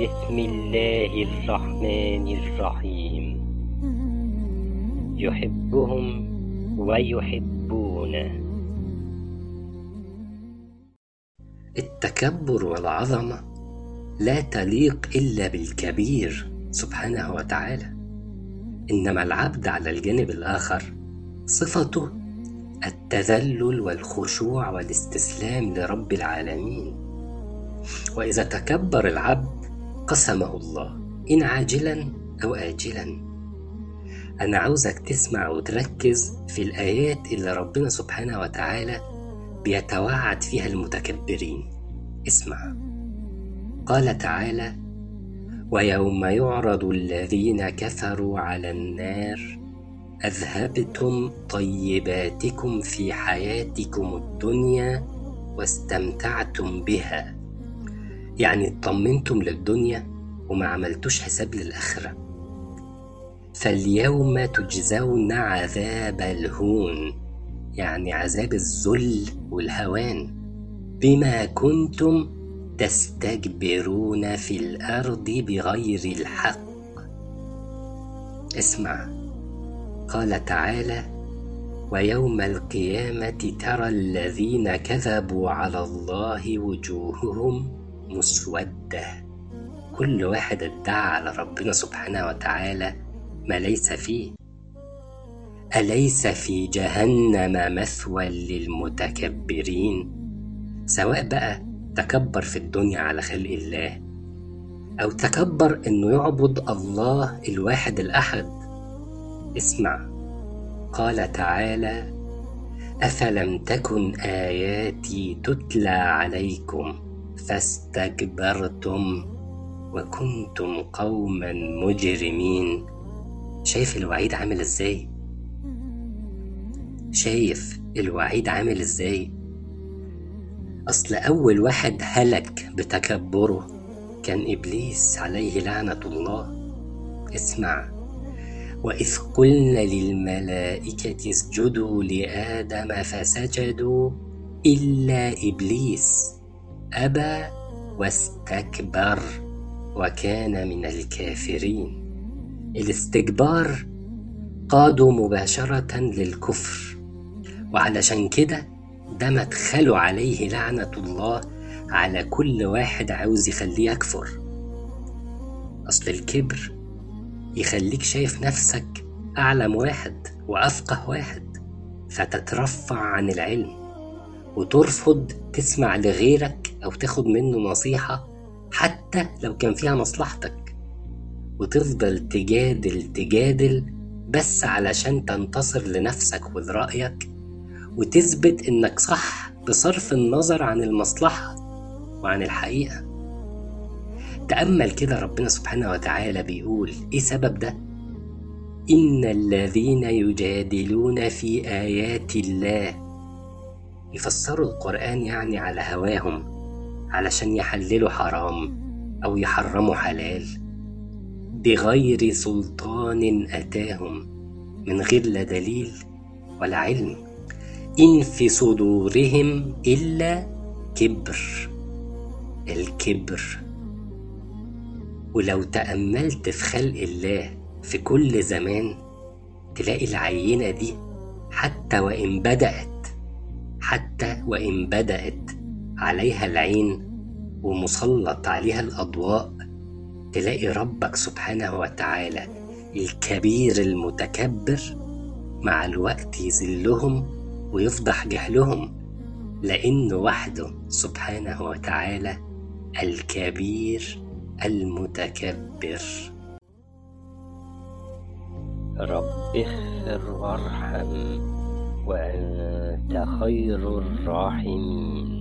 بسم الله الرحمن الرحيم. يحبهم ويحبونه. التكبر والعظمة لا تليق إلا بالكبير سبحانه وتعالى. إنما العبد على الجانب الآخر صفته التذلل والخشوع والاستسلام لرب العالمين. وإذا تكبر العبد قسمه الله إن عاجلا أو آجلا. أنا عاوزك تسمع وتركز في الآيات اللي ربنا سبحانه وتعالى بيتوعد فيها المتكبرين. اسمع. قال تعالى ويوم يعرض الذين كفروا على النار أذهبتم طيباتكم في حياتكم الدنيا واستمتعتم بها. يعني اطمنتم للدنيا وما عملتوش حساب للآخرة. فاليوم تجزون عذاب الهون يعني عذاب الذل والهوان. بما كنتم تستكبرون في الأرض بغير الحق. اسمع. قال تعالى ويوم القيامة ترى الذين كذبوا على الله وجوههم مسودة. كل واحد ادعى على ربنا سبحانه وتعالى ما ليس فيه. أليس في جهنم مثوى للمتكبرين؟ سواء بقى تكبر في الدنيا على خلق الله أو تكبر إنه يعبد الله الواحد الأحد. اسمع قال تعالى أفلم تكن آياتي تتلى عليكم؟ فاستكبرتم وكنتم قوما مجرمين. شايف الوعيد عامل إزاي؟ شايف الوعيد عامل إزاي؟ أصل أول واحد هلك بتكبره كان إبليس عليه لعنة الله. اسمع. وإذ قلنا للملائكة اسجدوا لآدم فسجدوا إلا إبليس. أبى واستكبر وكان من الكافرين. الاستكبار قادوا مباشرة للكفر وعلشان كده ده مدخله عليه لعنة الله على كل واحد عاوز يخليه يكفر. أصل الكبر يخليك شايف نفسك أعلم واحد وأفقه واحد فتترفع عن العلم وترفض تسمع لغيرك أو تاخد منه نصيحة حتى لو كان فيها مصلحتك. وتفضل تجادل تجادل بس علشان تنتصر لنفسك ولرأيك وتثبت إنك صح بصرف النظر عن المصلحة وعن الحقيقة. تأمل كده ربنا سبحانه وتعالى بيقول إيه سبب ده؟ إن الذين يجادلون في آيات الله يفسروا القرآن يعني على هواهم. علشان يحللوا حرام أو يحرموا حلال. بغير سلطان أتاهم من غير لا دليل ولا علم. إن في صدورهم إلا كبر. الكبر. ولو تأملت في خلق الله في كل زمان تلاقي العينة دي حتى وإن بدأت حتى وإن بدأت عليها العين ومسلط عليها الأضواء تلاقي ربك سبحانه وتعالى الكبير المتكبر مع الوقت يذلهم ويفضح جهلهم لأنه وحده سبحانه وتعالى الكبير المتكبر. رب اغفر وارحم وأنت خير الراحمين.